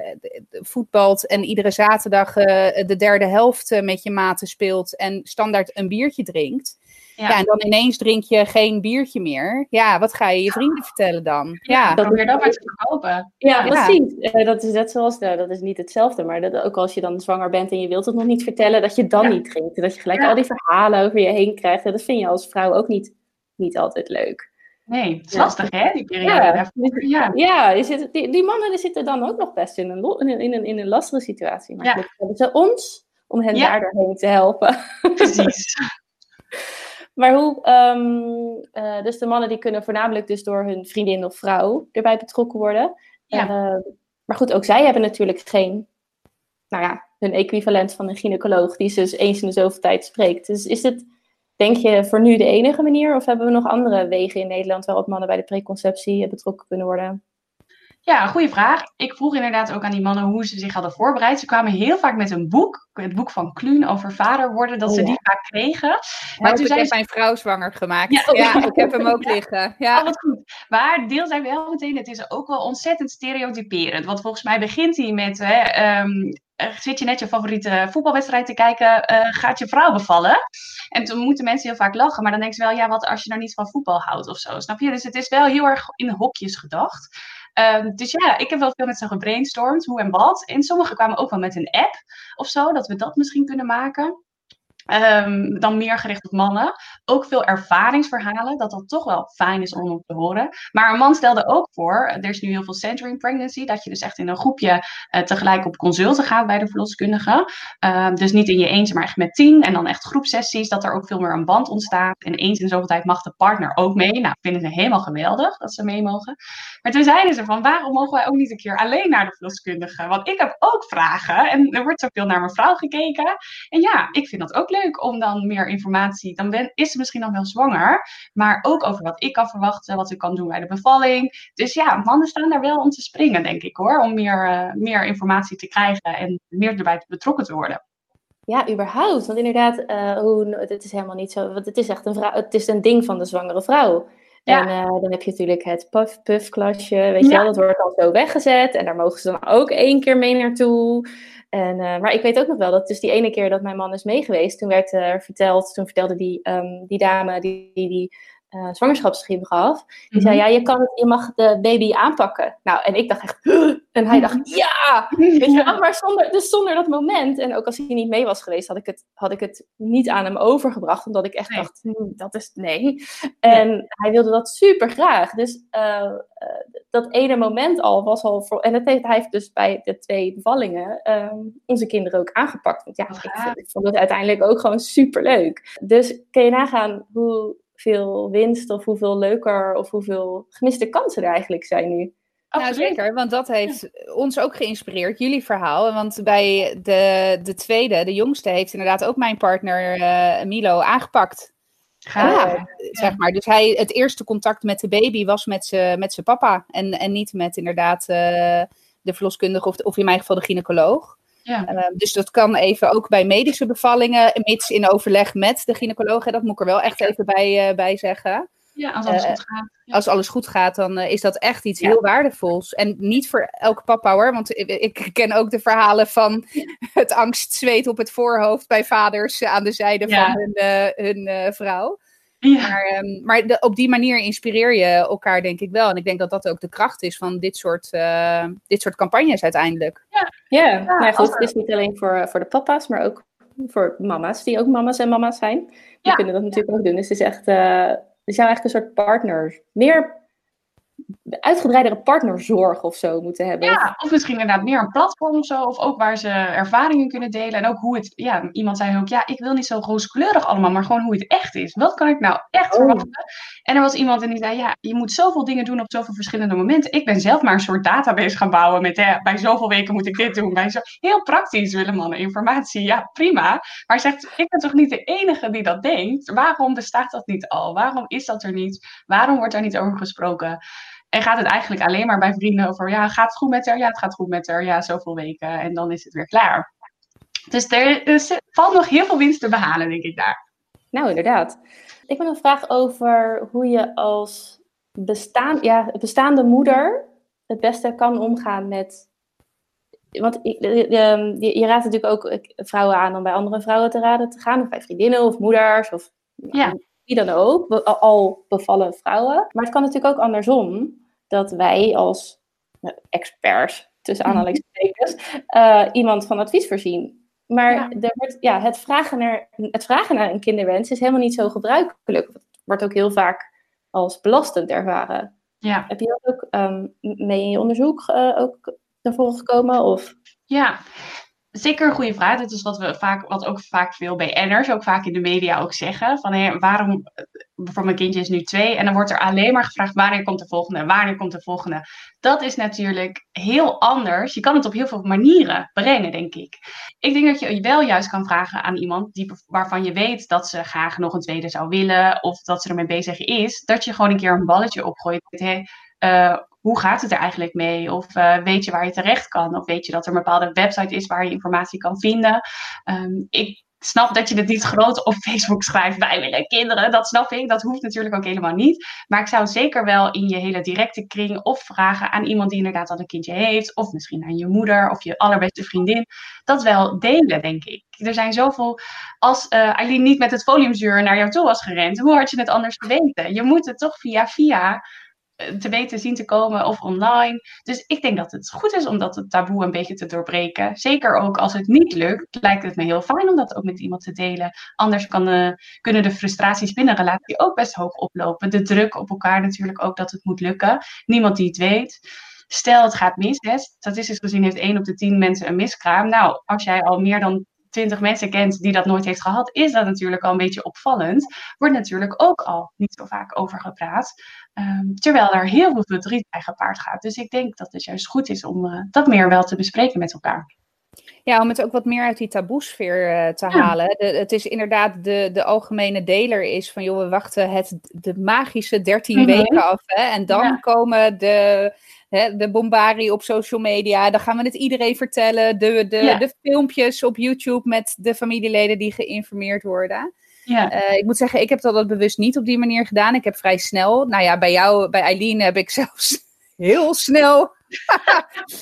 S3: voetbalt en iedere zaterdag uh, de derde helft uh, met je maten speelt en standaard een biertje drinkt. Ja. ja. en dan ineens drink je geen biertje meer. Ja, wat ga je je vrienden vertellen dan?
S1: Ja, dat probeer dat maar te verkopen.
S2: Ja, precies. dat is net zoals, nou, dat is niet hetzelfde, maar dat, ook als je dan zwanger bent en je wilt het nog niet vertellen, dat je dan niet drinkt. Dat je gelijk al die verhalen over je heen krijgt. Dat vind je als vrouw ook niet, niet altijd leuk.
S1: Nee, het is lastig hè, die periode.
S2: Ja, ja. je zit, die, die mannen die zitten dan ook nog best in een, in een, in een, lastige situatie. Maar ja. hebben ze ons om hen daar doorheen te helpen. Precies. maar hoe, um, uh, dus de mannen die kunnen voornamelijk dus door hun vriendin of vrouw erbij betrokken worden. Ja. Uh, maar goed, ook zij hebben natuurlijk geen, nou ja, hun equivalent van een gynaecoloog die ze dus eens in de zoveel tijd spreekt. Dus is het Denk je voor nu de enige manier of hebben we nog andere wegen in Nederland waarop mannen bij de preconceptie betrokken kunnen worden?
S1: Ja, goede vraag. Ik vroeg inderdaad ook aan die mannen hoe ze zich hadden voorbereid. Ze kwamen heel vaak met een boek, het boek van Kluun over vader worden, dat ze oh die vaak kregen.
S3: Maar toen ik heb mijn vrouw zwanger gemaakt. Ja, ja ik heb hem ook liggen. Ja,
S1: oh, wat goed. Maar deel zijn wel meteen, het is ook wel ontzettend stereotyperend. Want volgens mij begint hij met, hè, um, zit je net je favoriete voetbalwedstrijd te kijken, uh, gaat je vrouw bevallen? En toen moeten mensen heel vaak lachen, maar dan denken ze wel, ja, wat als je nou niet van voetbal houdt of zo, snap je? Dus het is wel heel erg in hokjes gedacht. Um, dus ja, ik heb wel veel met ze gebrainstormd, hoe en wat. En sommigen kwamen ook wel met een app of zo, dat we dat misschien kunnen maken. Um, dan meer gericht op mannen. Ook veel ervaringsverhalen, dat dat toch wel fijn is om te horen. Maar een man stelde ook voor, er is nu heel veel centering pregnancy, dat je dus echt in een groepje uh, tegelijk op consulten gaat bij de verloskundige. Uh, dus niet in je eentje, maar echt met tien. En dan echt groepsessies, dat er ook veel meer een band ontstaat. En eens in zoveel tijd mag de partner ook mee. Nou, vinden ze helemaal geweldig dat ze mee mogen. Maar toen zeiden ze van, waarom mogen wij ook niet een keer alleen naar de verloskundige? Want ik heb ook vragen en er wordt zoveel naar mijn vrouw gekeken. En ja, ik vind dat ook leuk leuk om dan meer informatie. Dan ben, is ze misschien dan wel zwanger. Maar ook over wat ik kan verwachten, wat ik kan doen bij de bevalling. Dus ja, mannen staan daar wel om te springen, denk ik hoor. Om meer, uh, meer informatie te krijgen en meer erbij betrokken te worden.
S2: Ja, überhaupt. Want inderdaad, uh, hoe, het is helemaal niet zo. Want het is echt een, vrouw, het is een ding van de zwangere vrouw. Ja. En uh, dan heb je natuurlijk het puff-puff-klasje, weet je wel, dat wordt al zo weggezet. En daar mogen ze dan ook één keer mee naartoe. En, uh, maar ik weet ook nog wel dat dus die ene keer dat mijn man is meegeweest, toen werd er verteld, toen vertelde die, um, die dame die, die, die uh, zwangerschapsschip gaf. Die zei, mhm. ja, je, kan het, je mag de baby aanpakken. Nou, en ik dacht echt, en hij dacht, ja! Weet je wel, maar zonder, dus zonder dat moment, en ook als hij niet mee was geweest, had ik het, had ik het niet aan hem overgebracht, omdat ik echt dacht, hm, dat is, nee. En hij wilde dat super graag. Dus uh, dat ene moment al was al, voor, en dat heeft, hij heeft dus bij de twee bevallingen um, onze kinderen ook aangepakt. Want ja, ik, ik vond het uiteindelijk ook gewoon super leuk. Dus kun je nagaan hoe veel winst of hoeveel leuker of hoeveel gemiste kansen er eigenlijk zijn nu.
S3: Nou, zeker, want dat heeft ons ook geïnspireerd, jullie verhaal. Want bij de, de tweede, de jongste, heeft inderdaad ook mijn partner uh, Milo aangepakt. Ja, uh, zeg maar. Dus hij, het eerste contact met de baby was met zijn met papa. En, en niet met inderdaad uh, de verloskundige of, of in mijn geval de gynaecoloog. Ja. Uh, dus dat kan even ook bij medische bevallingen, mits in overleg met de gynaecoloog. Dat moet ik er wel echt even bij, uh, bij zeggen.
S1: Ja, als alles goed gaat. Ja.
S3: Als alles goed gaat, dan is dat echt iets heel waardevols. En niet voor elke papa hoor, want ik, ken ook de verhalen van het angstzweet op het voorhoofd bij vaders aan de zijde van hun, hun vrouw. Ja. Maar, um, maar de, op die manier inspireer je elkaar, denk ik wel. En ik denk dat dat ook de kracht is van dit soort, uh, dit soort campagnes uiteindelijk.
S2: Ja, ja. ja nou goed, het is niet alleen voor, voor de papa's, maar ook voor mama's, die ook mama's en mama's zijn. Die ja. kunnen dat natuurlijk ook doen. Dus het is echt, uh, het is eigenlijk een soort partner. Meer uitgebreidere partnerzorg of zo moeten hebben.
S1: Ja, of misschien inderdaad meer een platform of zo. Of ook waar ze ervaringen kunnen delen. En ook hoe het, ja, iemand zei ook, ja, ik wil niet zo rooskleurig allemaal, maar gewoon hoe het echt is. Wat kan ik nou echt oh. verwachten? En er was iemand en die zei, ja, je moet zoveel dingen doen op zoveel verschillende momenten. Ik ben zelf maar een soort database gaan bouwen met, hè, bij zoveel weken moet ik dit doen. Bij zo... Heel praktisch willen mannen informatie. Ja, prima. Maar hij zegt, ik ben toch niet de enige die dat denkt? Waarom bestaat dat niet al? Waarom is dat er niet? Waarom wordt daar niet over gesproken? En gaat het eigenlijk alleen maar bij vrienden over, ja, gaat het goed met haar? Ja, het gaat goed met haar. Ja, zoveel weken. En dan is het weer klaar. Dus er, valt nog heel veel winst te behalen, denk ik daar.
S2: Nou, inderdaad. Ik heb een vraag over hoe je als bestaan, ja, bestaande moeder het beste kan omgaan met. Want je, je, je raadt natuurlijk ook vrouwen aan om bij andere vrouwen te raden te gaan, of bij vriendinnen of moeders, of ja wie dan ook, al bevallen vrouwen. Maar het kan natuurlijk ook andersom, dat wij als nou, experts, tussen mhm. aanhalingstekens, uh, iemand van advies voorzien. Maar ja. Er wordt, ja, het, vragen naar, het vragen naar een kinderwens is helemaal niet zo gebruikelijk. Het wordt ook heel vaak als belastend ervaren. Ja. Heb je dat ook um, mee in je onderzoek uh, ook naar voren gekomen? Of?
S1: Ja, Zeker een goede vraag. Dit is wat, we vaak, wat ook vaak veel BN'ers, ook vaak in de media ook zeggen. Van hé, waarom, bijvoorbeeld mijn kindje is nu twee en dan wordt er alleen maar gevraagd wanneer komt de volgende, wanneer komt de volgende. Dat is natuurlijk heel anders. Je kan het op heel veel manieren brengen, denk ik. Ik denk dat je wel juist kan vragen aan iemand die, waarvan je weet dat ze graag nog een tweede zou willen of dat ze ermee bezig is, dat je gewoon een keer een balletje opgooit. Hey, uh, hoe gaat het er eigenlijk mee? Of uh, weet je waar je terecht kan? Of weet je dat er een bepaalde website is waar je informatie kan vinden? Um, ik snap dat je het niet groot op Facebook schrijft. Wij willen kinderen, dat snap ik. Dat hoeft natuurlijk ook helemaal niet. Maar ik zou zeker wel in je hele directe kring of vragen aan iemand die inderdaad al een kindje heeft. Of misschien aan je moeder of je allerbeste vriendin. Dat wel delen, denk ik. Er zijn zoveel. Als uh, niet met het foliumzuur naar jou toe was gerend, hoe had je het anders geweten? Je moet het toch via via te weten zien te komen of online. Dus ik denk dat het goed is om dat taboe een beetje te doorbreken. Zeker ook als het niet lukt, lijkt het me heel fijn om dat ook met iemand te delen. Anders kan de, kunnen de frustraties binnen een relatie ook best hoog oplopen. De druk op elkaar natuurlijk ook dat het moet lukken. Niemand die het weet. Stel het gaat mis, hè, statistisch gezien heeft 1 op de 10 mensen een miskraam. Nou, als jij al meer dan 20 mensen kent die dat nooit heeft gehad, is dat natuurlijk al een beetje opvallend. Wordt natuurlijk ook al niet zo vaak over gepraat. Um, terwijl er heel veel verdriet bij gepaard gaat. Dus ik denk dat het juist goed is om uh, dat meer wel te bespreken met elkaar.
S3: Ja, om het ook wat meer uit die taboesfeer uh, te halen. De, het is inderdaad de, de algemene deler is van, joh, we wachten het, de magische 13 mhm. weken af. Hè, en dan komen de, hè, de bombarie op social media. Dan gaan we het iedereen vertellen. De, de, de filmpjes op YouTube met de familieleden die geïnformeerd worden. Ja. Uh, ik moet zeggen, ik heb dat bewust niet op die manier gedaan. Ik heb vrij snel, nou ja, bij jou, bij Eileen heb ik zelfs heel snel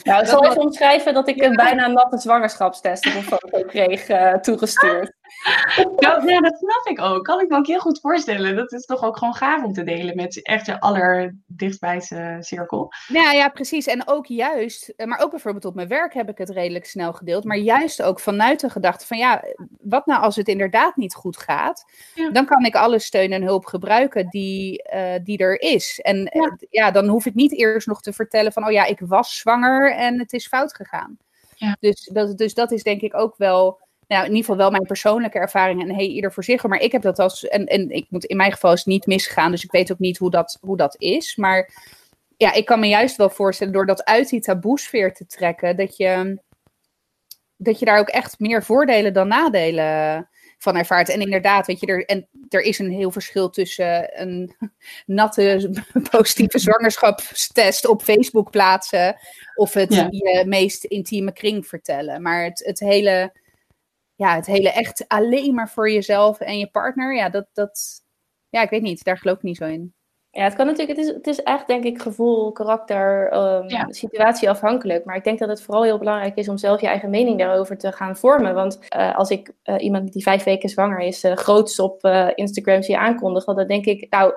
S2: nou, ik zal even omschrijven dat ik een bijna natte zwangerschapstest op een foto kreeg uh, toegestuurd.
S1: Ja, ja, dat snap ik ook. Kan ik me ook heel goed voorstellen. Dat is toch ook gewoon gaaf om te delen met echt je allerdichtbijse cirkel.
S3: Ja, ja, precies. En ook juist, eh, maar ook bijvoorbeeld op mijn werk heb ik het redelijk snel gedeeld. Maar juist ook vanuit de gedachte van ja, wat nou als het inderdaad niet goed gaat? Dan kan ik alle steun en hulp gebruiken die, uh, die er is. En ja. ja. dan hoef ik niet eerst nog te vertellen van oh ja, ik was zwanger en het is fout gegaan. Ja. Dus, dat, dus dat is denk ik ook wel nou, in ieder geval wel mijn persoonlijke ervaring en hey, ieder voor zich. Maar ik heb dat als, en, en ik moet, in mijn geval is het niet misgegaan, dus ik weet ook niet hoe dat, hoe dat is. Maar ja, ik kan me juist wel voorstellen, door dat uit die taboesfeer te trekken, dat je, dat je daar ook echt meer voordelen dan nadelen van ervaart. En inderdaad, weet je, er, en er is een heel verschil tussen een natte positieve zwangerschapstest op Facebook plaatsen of het je meest intieme kring vertellen. Maar het, het hele ja, het hele echt alleen maar voor jezelf en je partner, ja, dat, dat, ja, ik weet niet, daar geloof ik niet zo in.
S2: Ja, het kan natuurlijk, het is, het is echt denk ik gevoel, karakter, um,
S1: Ja.
S2: situatie afhankelijk. Maar ik denk dat het vooral heel belangrijk is om zelf je eigen mening daarover te gaan vormen. Want eh, als ik eh, iemand die vijf weken zwanger is, eh groots op Instagram zie aankondigen, dan denk ik, nou,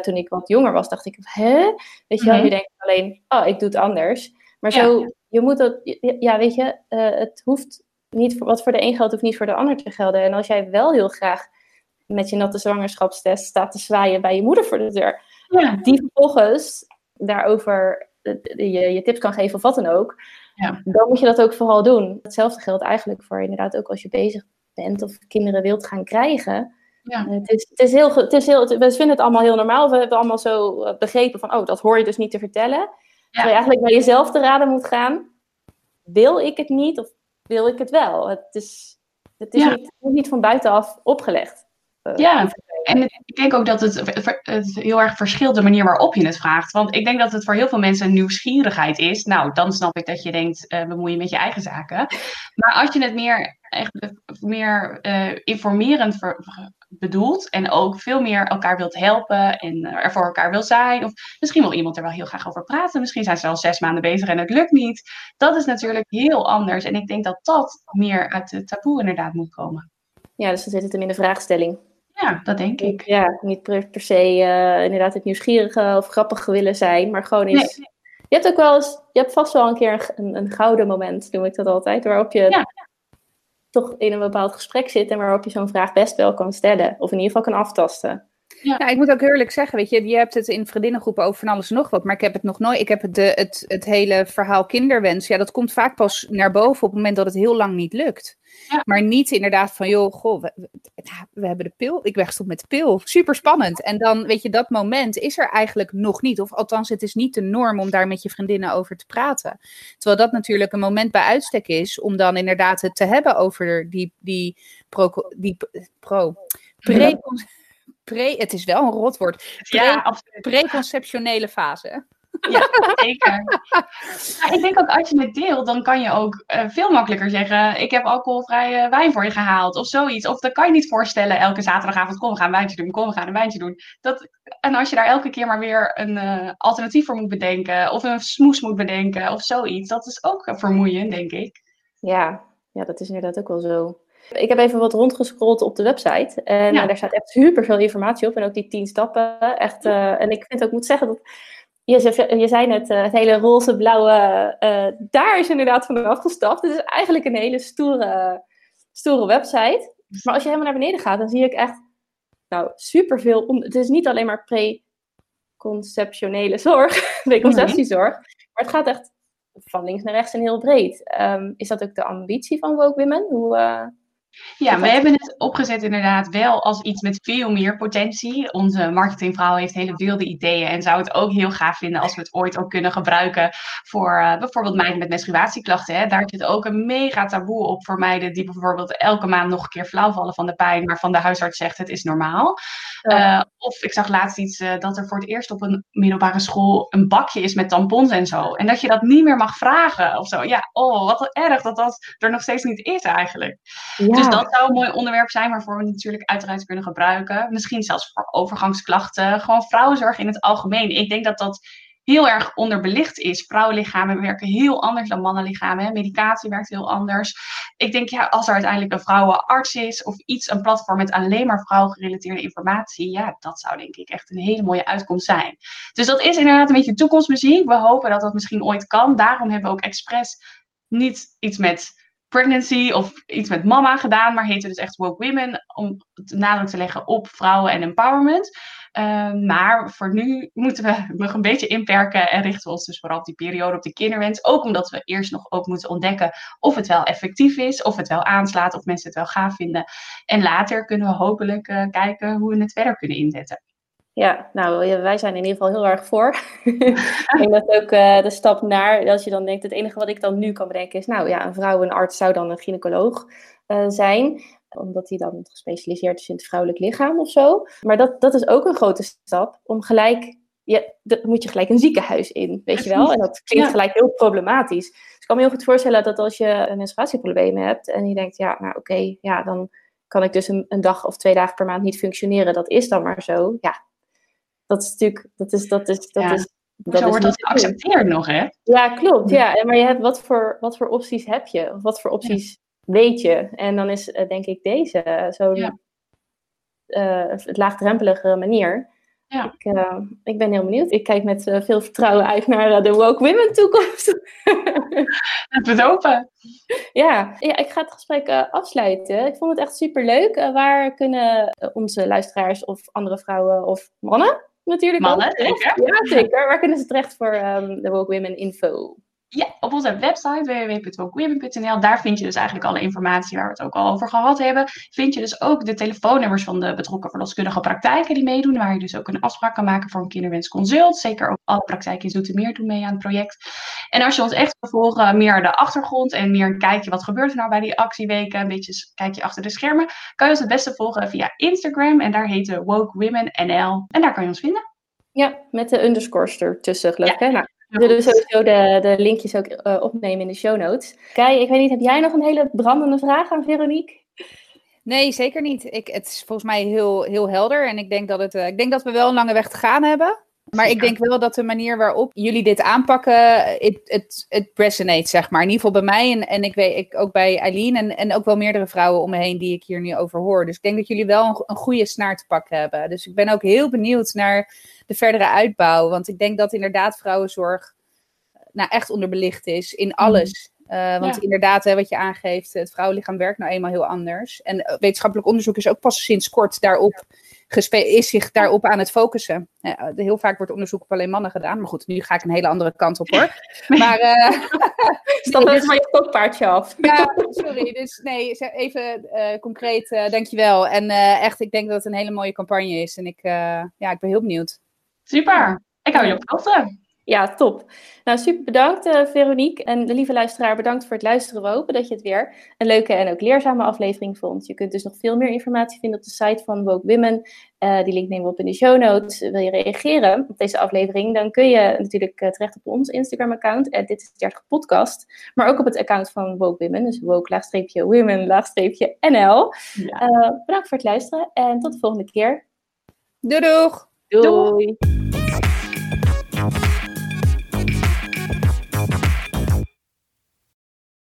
S2: toen ik wat jonger was, dacht ik, hè? Weet je wel,
S1: Mhm.
S2: je denkt alleen, oh, ik doe het anders. Maar
S1: Ja.
S2: zo, je moet dat, ja, weet je, het hoeft niet, voor- wat voor de een geldt, hoeft niet voor de ander te gelden. En als jij wel heel graag met je natte zwangerschapstest staat te zwaaien bij je moeder voor de deur,
S1: Ja.
S2: die vervolgens daarover eh, je, je tips kan geven of wat dan ook,
S1: Ja.
S2: dan moet je dat ook vooral doen. Hetzelfde geldt eigenlijk voor inderdaad ook als je bezig bent of kinderen wilt gaan krijgen.
S1: Ja.
S2: Eh, Het is, het is heel, het is heel, we vinden het allemaal heel normaal. We hebben allemaal zo eh, begrepen van, oh, dat hoor je dus niet te vertellen. Terwijl je eigenlijk bij jezelf te raden moet gaan. Wil ik het niet of wil ik het wel? Het is, het is
S1: Ja.
S2: niet van buitenaf opgelegd. Eh,
S1: Ja. En het- ik denk ook dat het, het heel erg verschilt de manier waarop je het vraagt. Want ik denk dat het voor heel veel mensen een nieuwsgierigheid is. Nou, dan snap ik dat je denkt, eh bemoei je met je eigen zaken. Maar als je het meer, echt, eh, meer eh, informerend bedoelt en ook veel meer elkaar wilt helpen en er voor elkaar wil zijn. Of misschien wil iemand er wel heel graag over praten. Misschien zijn ze al zes maanden bezig en het lukt niet. Dat is natuurlijk heel anders. En ik denk dat dat meer uit de taboe inderdaad moet komen.
S2: Ja, dus dan zit het hem in de vraagstelling.
S1: Ja, dat denk ik.
S2: Ja, niet per, per se eh, inderdaad het nieuwsgierige of grappige willen zijn, maar gewoon eens... Je hebt ook wel eens, je hebt vast wel een keer een, een gouden moment, noem ik dat altijd, waarop je
S1: Ja.
S2: toch in een bepaald gesprek zit en waarop je zo'n vraag best wel kan stellen. Of in ieder geval kan aftasten.
S3: Ja, ik moet ook eerlijk zeggen, weet je, je hebt het in vriendinnengroepen over van alles en nog wat, maar ik heb het nog nooit, ik heb het, de, het, het hele verhaal kinderwens, ja, dat komt vaak pas naar boven op het moment dat het heel lang niet lukt.
S1: Ja.
S3: Maar niet inderdaad van, joh, goh, we, we, we hebben de pil, ik ben gestopt met de pil, super spannend. En dan, weet je, dat moment is er eigenlijk nog niet, of althans, het is niet de norm om daar met je vriendinnen over te praten. Terwijl dat natuurlijk een moment bij uitstek is om dan inderdaad het te hebben over die, die pro, die pro, pre, pre, het is wel een rotwoord,
S1: Ja, absoluut.
S3: preconceptionele fase.
S1: Zeker. Maar ik denk ook als je het deelt, dan kan je ook eh, veel makkelijker zeggen: Ik heb alcoholvrije wijn voor je gehaald of zoiets. Of dan kan je niet voorstellen elke zaterdagavond: Kom, we gaan een wijntje doen, kom, we gaan een wijntje doen. Dat, en als je daar elke keer maar weer een eh, alternatief voor moet bedenken, of een smoes moet bedenken of zoiets, dat is ook vermoeiend, denk ik.
S2: Ja, ja, dat is inderdaad ook wel zo. Ik heb even wat rondgescrolld op de website. En
S1: Ja.
S2: eh, daar staat echt super veel informatie op. En ook die tien stappen. Echt, eh, en ik vind ook, moet zeggen dat. Je, zei- je zei net, eh, het hele roze-blauwe. eh, daar is inderdaad van afgestapt. Het is eigenlijk een hele stoere, stoere website. Maar als je helemaal naar beneden gaat, dan zie ik echt. Nou, superveel. Om, het is niet alleen maar preconceptionele zorg, preconceptiezorg. Maar het gaat echt van links naar rechts en heel breed. Ehm, is dat ook de ambitie van Woke Women? Hoe,
S1: Ja, we hebben het opgezet inderdaad wel als iets met veel meer potentie. Onze marketingvrouw heeft hele wilde ideeën en zou het ook heel gaaf vinden als we het ooit ook kunnen gebruiken voor eh, bijvoorbeeld meiden met menstruatieklachten. Hè. Daar zit ook een mega taboe op voor meiden die bijvoorbeeld elke maand nog een keer flauw vallen van de pijn, waarvan de huisarts zegt het is normaal. Eh, of ik zag laatst iets eh, dat er voor het eerst op een middelbare school een bakje is met tampons en zo. En dat je dat niet meer mag vragen of zo. Ja, oh, wat erg dat dat er nog steeds niet is eigenlijk.
S2: ja.
S1: Dus dat zou een mooi onderwerp zijn waarvoor we natuurlijk uiteraard kunnen gebruiken. Misschien zelfs voor overgangsklachten. Gewoon vrouwenzorg in het algemeen. Ik denk dat dat heel erg onderbelicht is. Vrouwenlichamen werken heel anders dan mannenlichamen. Medicatie werkt heel anders. Ik denk, ja, als er uiteindelijk een vrouwenarts is of iets, een platform met alleen maar vrouwengerelateerde informatie, ja, dat zou denk ik echt een hele mooie uitkomst zijn. Dus dat is inderdaad een beetje toekomstmuziek. We hopen dat dat misschien ooit kan. Daarom hebben we ook expres niet iets met pregnancy of iets met mama gedaan, maar heette dus echt Woke Women om de nadruk te leggen op vrouwen en empowerment. Ehm, maar voor nu moeten we nog een beetje inperken en richten we ons dus vooral op die periode, op die kinderwens. Ook omdat we eerst nog ook moeten ontdekken of het wel effectief is, of het wel aanslaat, of mensen het wel gaaf vinden. En later kunnen we hopelijk eh, kijken hoe we het verder kunnen inzetten.
S2: Ja, nou, wij zijn in ieder geval heel erg voor. ik denk dat ook eh, de stap naar, als je dan denkt, het enige wat ik dan nu kan bedenken is, nou ja, een vrouw, een arts zou dan een gynaecoloog eh, zijn, omdat hij dan gespecialiseerd is in het vrouwelijk lichaam of zo. Maar dat, dat is ook een grote stap om gelijk, ja, dan moet je gelijk een ziekenhuis in, weet je wel? En dat klinkt gelijk heel problematisch. Dus ik kan me heel goed voorstellen dat als je een menstruatieprobleem hebt en je denkt, ja, nou oké, ja, dan kan ik dus een, een dag of twee dagen per maand niet functioneren, dat is dan maar zo. Ja, Dat is natuurlijk, dat is, dat is, dat
S1: Ja.
S2: is. Dat
S1: Zo
S2: is
S1: wordt dat geaccepteerd nog, hè?
S2: Ja, klopt. Ja, maar je hebt, wat, voor, wat voor opties heb je? Of wat voor opties weet je? En dan is eh, denk ik deze eh, zo'n
S1: Ja.
S2: eh, het laagdrempelige manier.
S1: Ja.
S2: Ik, ik ben heel benieuwd. Ik kijk met veel vertrouwen uit naar de Woke Women toekomst.
S1: Het wordt open.
S2: ja. ja, ik ga het gesprek afsluiten. Ik vond het echt super leuk. waar kunnen onze luisteraars of andere vrouwen of mannen natuurlijk
S1: Mannen,
S2: ook
S1: zeker.
S2: Ja, zeker. Waar kunnen ze terecht voor ehm, de Woke Women info?
S1: Ja, op onze website www.wokewomen.nl. Daar vind je dus eigenlijk alle informatie waar we het ook al over gehad hebben. Vind je dus ook de telefoonnummers van de betrokken verloskundige praktijken die meedoen. Waar je dus ook een afspraak kan maken voor een kinderwensconsult. Zeker ook alle praktijken in Zoetermeer doen mee aan het project. En als je ons echt wil volgen, meer de achtergrond en meer een kijkje wat gebeurt er nou bij die actieweken. Een beetje een kijkje achter de schermen. Kan je ons het beste volgen via Instagram. En daar heet Woke Women NL. En daar kan je ons vinden.
S2: Ja, met de underscores ertussen, geloof ik.
S1: Ja.
S2: Hè? Nou, we zullen sowieso de, de linkjes ook eh, opnemen in de show notes. Kai, ik weet niet, heb jij nog een hele brandende vraag aan Veronique?
S3: Nee, zeker niet. Ik, het is volgens mij heel, heel helder. En ik denk, dat het, eh, ik denk dat we wel een lange weg te gaan hebben. Maar ik denk wel dat de manier waarop jullie dit aanpakken, het, resonate, zeg maar. In ieder geval bij mij en, en ik weet ik, ook bij Eileen en, en ook wel meerdere vrouwen om me heen die ik hier nu over hoor. Dus ik denk dat jullie wel een, een goede snaar te pakken hebben. Dus ik ben ook heel benieuwd naar de verdere uitbouw. Want ik denk dat inderdaad vrouwenzorg nou, echt onderbelicht is in alles. Eh, want
S1: Ja.
S3: inderdaad, hè, wat je aangeeft, het vrouwenlichaam werkt nou eenmaal heel anders. En eh, wetenschappelijk onderzoek is ook pas sinds kort daarop is zich daarop aan het focussen. Heel vaak wordt onderzoek op alleen mannen gedaan. Maar goed, nu ga ik een hele andere kant op hoor. Maar
S2: Stap
S3: Nee,
S2: even maar je stokpaardje af.
S3: ja, sorry. Dus nee, even eh, concreet, eh dankjewel. En echt, ik denk dat het een hele mooie campagne is. En ik, ja, ik ben heel benieuwd.
S1: Super. Ik hou je op de hoogte.
S2: Ja, top. Nou, super bedankt uh, Veronique. En de lieve luisteraar, bedankt voor het luisteren. We hopen dat je het weer een leuke en ook leerzame aflevering vond. Je kunt dus nog veel meer informatie vinden op de site van Woke Women. Uh, die link nemen we op in de show notes. Wil je reageren op deze aflevering, dan kun je natuurlijk uh, terecht op ons Instagram-account. dit is 30 podcast. Maar ook op het account van Woke Women. Dus woke-women-nl. Ja. Bedankt voor het luisteren en tot de volgende keer.
S3: Doei doeg!
S2: Doei! Doei.